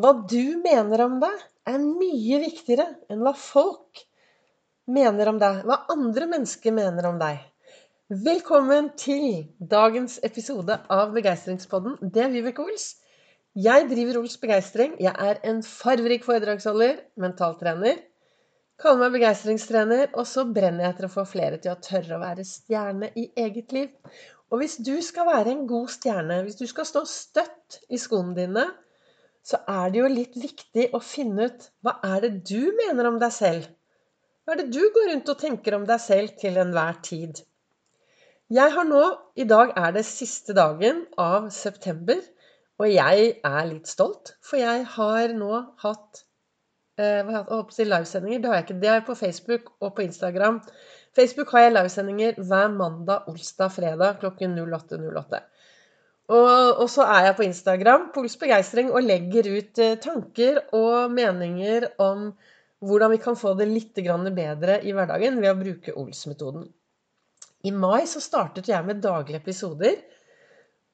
Hva du mener om deg, er mye viktigere enn hva folk mener om deg. Hva andre mennesker mener om deg. Velkommen til dagens episode av Begeistringspodden. Det er Vibeke Ols. Jeg driver Ols Begeistring. Jeg er en farverik foredragsholder, mentaltrener. Kaller meg begeistringstrener, og så brenner jeg etter å få flere til å tørre å være stjerne i eget liv. Og hvis du skal være en god stjerne, hvis du skal stå støtt i skoene dine, så er det jo litt viktig å finne ut hva er det du mener om deg selv? Hva er det du går rundt og tenker om deg selv til enhver tid? Jeg har nå I dag er det siste dagen av september, og jeg er litt stolt. For jeg har nå hatt eh, livesendinger. Det har jeg ikke. Det er på Facebook og på Instagram Facebook har jeg livesendinger hver mandag, olsdag, fredag klokken 08.08. Og, og, så er jeg på Instagram, Pols Begeistring, og legger ut eh, tanker og meninger om hvordan vi kan få det litt bedre i hverdagen ved å bruke Ols-metoden. I mai så startet jeg med daglige episoder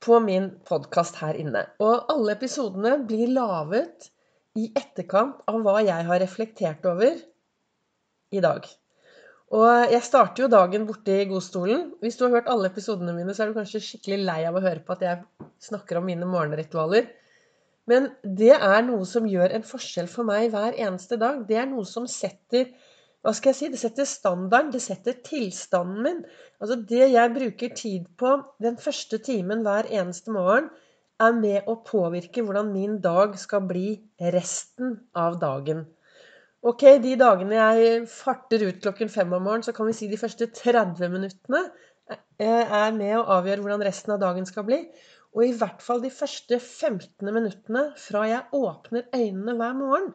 på min podkast her inne. Og alle episodene blir laget i etterkant av hva jeg har reflektert over i dag. Og jeg starter jo dagen borte i godstolen. Hvis du har hørt alle episodene mine, så er du kanskje skikkelig lei av å høre på at jeg snakker om mine morgenritualer. Men det er noe som gjør en forskjell for meg hver eneste dag. Det er noe som setter hva skal jeg si, Det setter standarden, det setter tilstanden min. Altså Det jeg bruker tid på den første timen hver eneste morgen, er med å påvirke hvordan min dag skal bli resten av dagen. Ok, de dagene jeg farter ut klokken fem om morgenen, så kan vi si de første 30 minuttene eh, er med å avgjøre hvordan resten av dagen skal bli. Og i hvert fall de første 15 minuttene fra jeg åpner øynene hver morgen.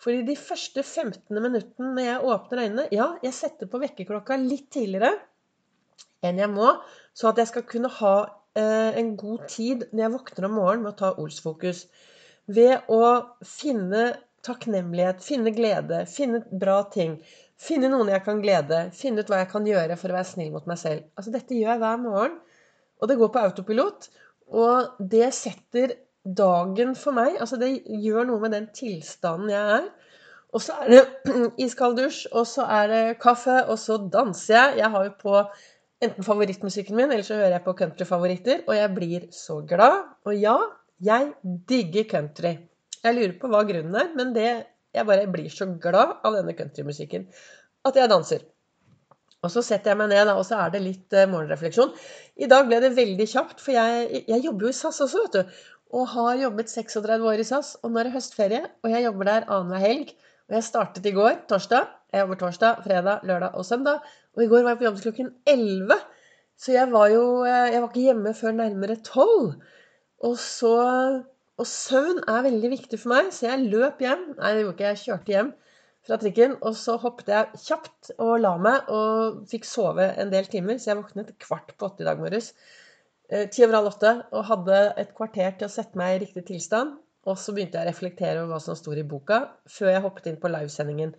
For i de første 15 minuttene når jeg åpner øynene Ja, jeg setter på vekkerklokka litt tidligere enn jeg må, så at jeg skal kunne ha eh, en god tid når jeg våkner om morgenen med å ta Ols-fokus. Ved å finne takknemlighet, finne glede, finne bra ting. Finne noen jeg kan glede. Finne ut hva jeg kan gjøre for å være snill mot meg selv. Altså Dette gjør jeg hver morgen. Og det går på autopilot. Og det setter dagen for meg. Altså det gjør noe med den tilstanden jeg er. Og så er det iskald dusj, og så er det kaffe, og så danser jeg. Jeg har jo på enten favorittmusikken min, eller så hører jeg på countryfavoritter. Og jeg blir så glad. Og ja, jeg digger country. Jeg lurer på hva grunnen er, men det, jeg bare blir så glad av denne countrymusikken at jeg danser. Og så setter jeg meg ned, da, og så er det litt eh, morgenrefleksjon. I dag ble det veldig kjapt, for jeg, jeg jobber jo i SAS også, vet du. Og har jobbet 36 år i SAS. Og nå er det høstferie, og jeg jobber der annenhver helg. Og jeg startet i går, torsdag. Jeg jobber torsdag, fredag, lørdag og søndag. Og i går var jeg på jobb til klokken 11. Så jeg var jo eh, Jeg var ikke hjemme før nærmere 12. Og så og søvn er veldig viktig for meg, så jeg løp hjem. Nei, det gjorde ikke jeg. kjørte hjem fra trikken. Og så hoppet jeg kjapt og la meg og fikk sove en del timer. Så jeg våknet kvart på åtte i dag morges. Eh, ti over halv åtte. Og hadde et kvarter til å sette meg i riktig tilstand. Og så begynte jeg å reflektere over hva som sto i boka, før jeg hoppet inn på livesendingen.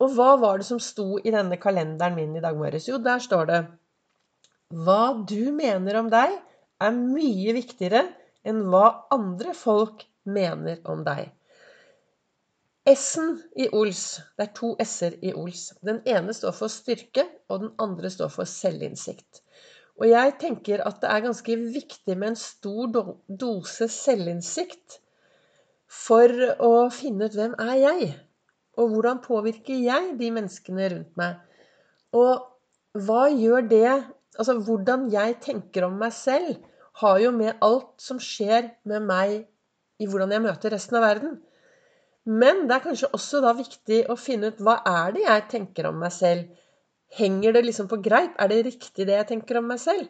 Og hva var det som sto i denne kalenderen min i dag morges? Jo, der står det Hva du mener om deg, er mye viktigere enn hva andre folk mener om deg. S-en i Ols Det er to S-er i Ols. Den ene står for styrke, og den andre står for selvinnsikt. Og jeg tenker at det er ganske viktig med en stor dose selvinnsikt for å finne ut hvem er jeg? Og hvordan påvirker jeg de menneskene rundt meg? Og hva gjør det Altså hvordan jeg tenker om meg selv, har jo med alt som skjer med meg i hvordan jeg møter resten av verden. Men det er kanskje også da viktig å finne ut hva er det jeg tenker om meg selv. Henger det liksom på greip? Er det riktig det jeg tenker om meg selv?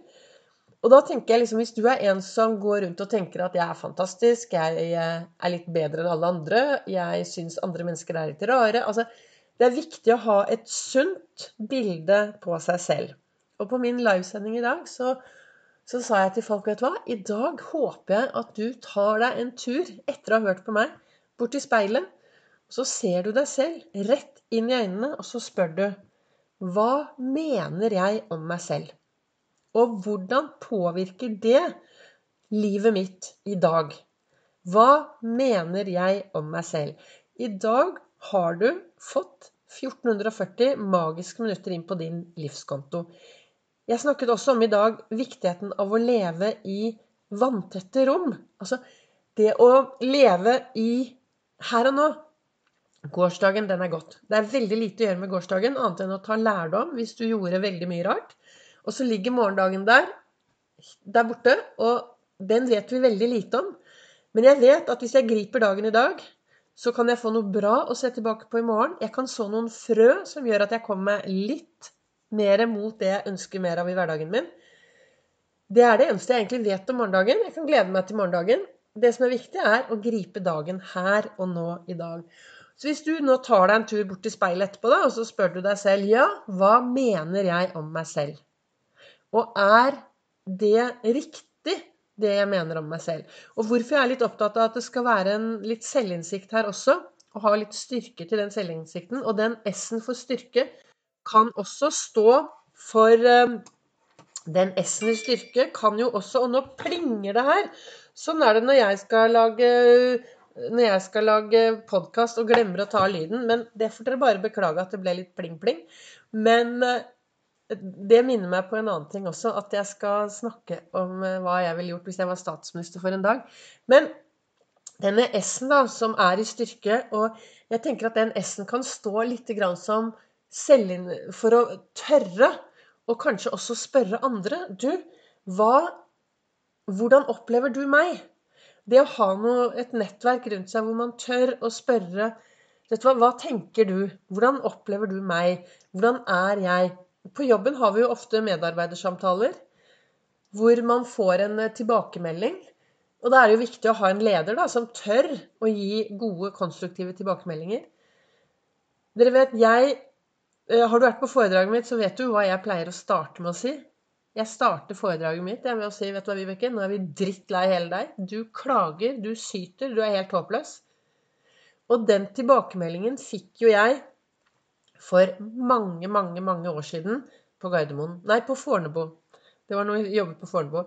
Og da tenker jeg liksom, Hvis du er en som går rundt og tenker at jeg er fantastisk, jeg er litt bedre enn alle andre, jeg syns andre mennesker er litt rare altså, Det er viktig å ha et sunt bilde på seg selv. Og på min livesending i dag så så sa jeg til folk, vet du hva, i dag håper jeg at du tar deg en tur etter å ha hørt på meg, bort til speilet. Så ser du deg selv rett inn i øynene, og så spør du Hva mener jeg om meg selv? Og hvordan påvirker det livet mitt i dag? Hva mener jeg om meg selv? I dag har du fått 1440 magiske minutter inn på din livskonto. Jeg snakket også om i dag viktigheten av å leve i vanntette rom. Altså det å leve i her og nå. Gårsdagen, den er godt. Det er veldig lite å gjøre med gårsdagen, annet enn å ta lærdom hvis du gjorde veldig mye rart. Og så ligger morgendagen der, der borte, og den vet vi veldig lite om. Men jeg vet at hvis jeg griper dagen i dag, så kan jeg få noe bra å se tilbake på i morgen. Jeg kan så noen frø som gjør at jeg kommer meg litt mer mot det jeg ønsker mer av i hverdagen min. Det er det eneste jeg egentlig vet om morgendagen. Jeg kan glede meg til morgendagen. Det som er viktig, er å gripe dagen her og nå i dag. Så hvis du nå tar deg en tur bort til speilet etterpå, da, og så spør du deg selv ja, hva mener jeg om meg selv? Og er det riktig? det jeg mener om meg selv. Og hvorfor jeg er litt opptatt av at det skal være en litt selvinnsikt her også, og ha litt styrke til den selvinnsikten. Og den S-en for styrke kan også stå for um, Den S-en i styrke kan jo også Og nå plinger det her! Sånn er det når jeg skal lage når jeg skal lage podkast og glemmer å ta lyden. Men det får dere bare beklage at det ble litt pling-pling. Men uh, det minner meg på en annen ting også, at jeg skal snakke om eh, hva jeg ville gjort hvis jeg var statsminister for en dag. Men denne S-en da, som er i styrke, og jeg tenker at den S-en kan stå litt som For å tørre, og kanskje også spørre andre Du, hva Hvordan opplever du meg? Det å ha noe, et nettverk rundt seg hvor man tør å spørre Vet du hva, hva tenker du? Hvordan opplever du meg? Hvordan er jeg? På jobben har vi jo ofte medarbeidersamtaler hvor man får en eh, tilbakemelding. Og da er det jo viktig å ha en leder da, som tør å gi gode, konstruktive tilbakemeldinger. Dere vet, jeg Har du vært på foredraget mitt, så vet du hva jeg pleier å starte med å si. Jeg starter foredraget mitt jeg med å si vet du hva, Vibeke, nå er vi drittlei hele deg. Du klager, du syter, du er helt håpløs. Og den tilbakemeldingen fikk jo jeg for mange, mange, mange år siden på Gardermoen. Nei, på Fornebu. Det var når jeg jobbet på Fornebu.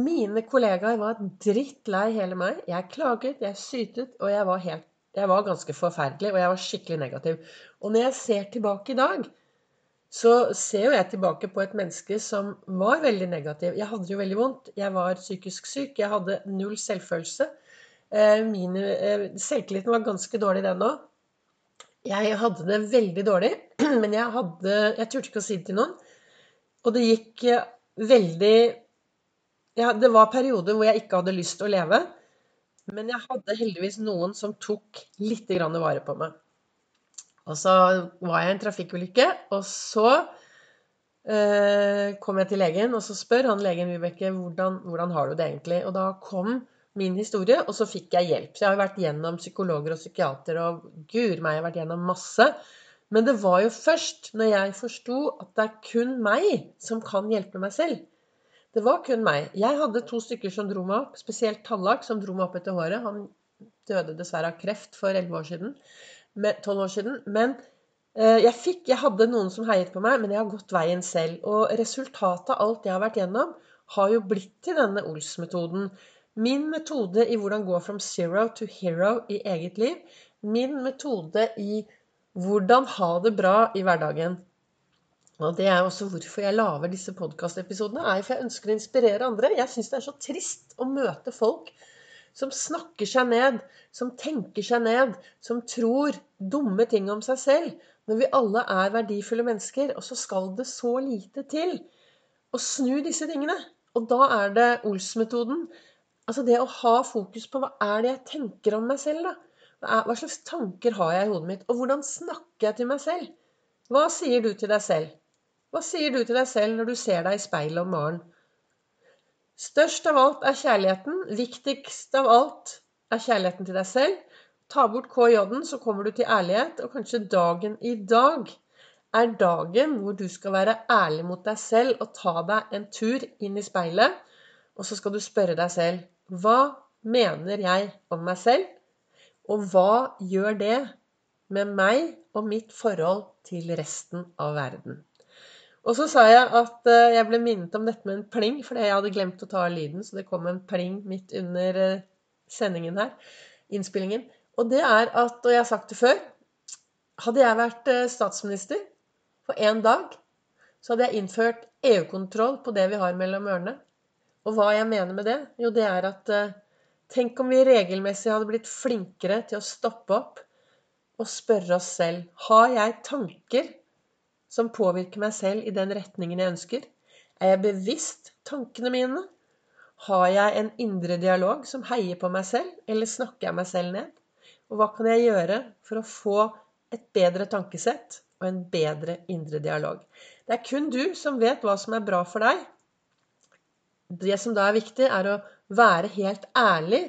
Mine kollegaer var drittlei hele meg. Jeg klaget, jeg sytet, og jeg var, helt, jeg var ganske forferdelig. Og jeg var skikkelig negativ. Og når jeg ser tilbake i dag, så ser jo jeg tilbake på et menneske som var veldig negativ. Jeg hadde det jo veldig vondt. Jeg var psykisk syk. Jeg hadde null selvfølelse. Eh, Mine, eh, selvtilliten var ganske dårlig, den òg. Jeg hadde det veldig dårlig, men jeg, hadde, jeg turte ikke å si det til noen. Og det gikk eh, veldig ja, Det var perioder hvor jeg ikke hadde lyst til å leve. Men jeg hadde heldigvis noen som tok litt vare på meg. Og så var jeg i en trafikkulykke, og så eh, kom jeg til legen, og så spør han legen Vibeke hvordan, hvordan har du det egentlig. Og da kom min historie, og så fikk jeg hjelp. Så jeg har vært gjennom psykologer og psykiater, og gud meg, jeg har vært gjennom masse. Men det var jo først når jeg forsto at det er kun meg som kan hjelpe meg selv. Det var kun meg. Jeg hadde to stykker som dro meg opp, spesielt Tallak, som dro meg opp etter håret. Han døde dessverre av kreft for 11 år siden. 12 år siden. Men eh, jeg fikk, jeg hadde noen som heiet på meg, men jeg har gått veien selv. Og resultatet av alt jeg har vært gjennom, har jo blitt til denne Ols-metoden. Min metode i hvordan gå from zero to hero i eget liv. Min metode i hvordan ha det bra i hverdagen. Og Det er også hvorfor jeg lager disse podkastepisodene. er For jeg ønsker å inspirere andre. Jeg syns det er så trist å møte folk som snakker seg ned, som tenker seg ned, som tror dumme ting om seg selv. Når vi alle er verdifulle mennesker. Og så skal det så lite til å snu disse tingene. Og da er det Ols-metoden. Altså det å ha fokus på hva er det jeg tenker om meg selv, da? Hva slags tanker har jeg i hodet mitt? Og hvordan snakker jeg til meg selv? Hva sier du til deg selv? Hva sier du til deg selv når du ser deg i speilet om morgenen? Størst av alt er kjærligheten. Viktigst av alt er kjærligheten til deg selv. Ta bort KJ-en, så kommer du til ærlighet. Og kanskje dagen i dag er dagen hvor du skal være ærlig mot deg selv og ta deg en tur inn i speilet. Og så skal du spørre deg selv hva mener jeg om meg selv? Og hva gjør det med meg og mitt forhold til resten av verden? Og så sa jeg at eh, jeg ble minnet om dette med en pling, fordi jeg hadde glemt å ta lyden, så det kom en pling midt under eh, sendingen her, innspillingen. Og det er at, og jeg har sagt det før Hadde jeg vært eh, statsminister for én dag, så hadde jeg innført EU-kontroll på det vi har mellom ørene. Og hva jeg mener med det? Jo, det er at Tenk om vi regelmessig hadde blitt flinkere til å stoppe opp og spørre oss selv Har jeg tanker som påvirker meg selv i den retningen jeg ønsker? Er jeg bevisst tankene mine? Har jeg en indre dialog som heier på meg selv, eller snakker jeg meg selv ned? Og hva kan jeg gjøre for å få et bedre tankesett og en bedre indre dialog? Det er kun du som vet hva som er bra for deg. Det som da er viktig, er å være helt ærlig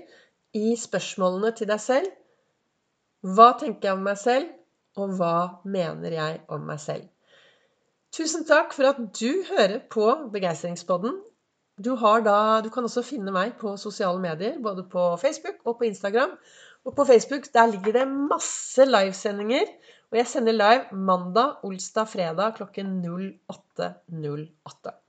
i spørsmålene til deg selv. Hva tenker jeg om meg selv, og hva mener jeg om meg selv? Tusen takk for at du hører på Begeistringspodden. Du, da, du, kan også finne meg på sosiale medier, både på Facebook og på Instagram. Og på Facebook der ligger det masse livesendinger. Og jeg sender live mandag, olsdag, fredag klokken 08.08.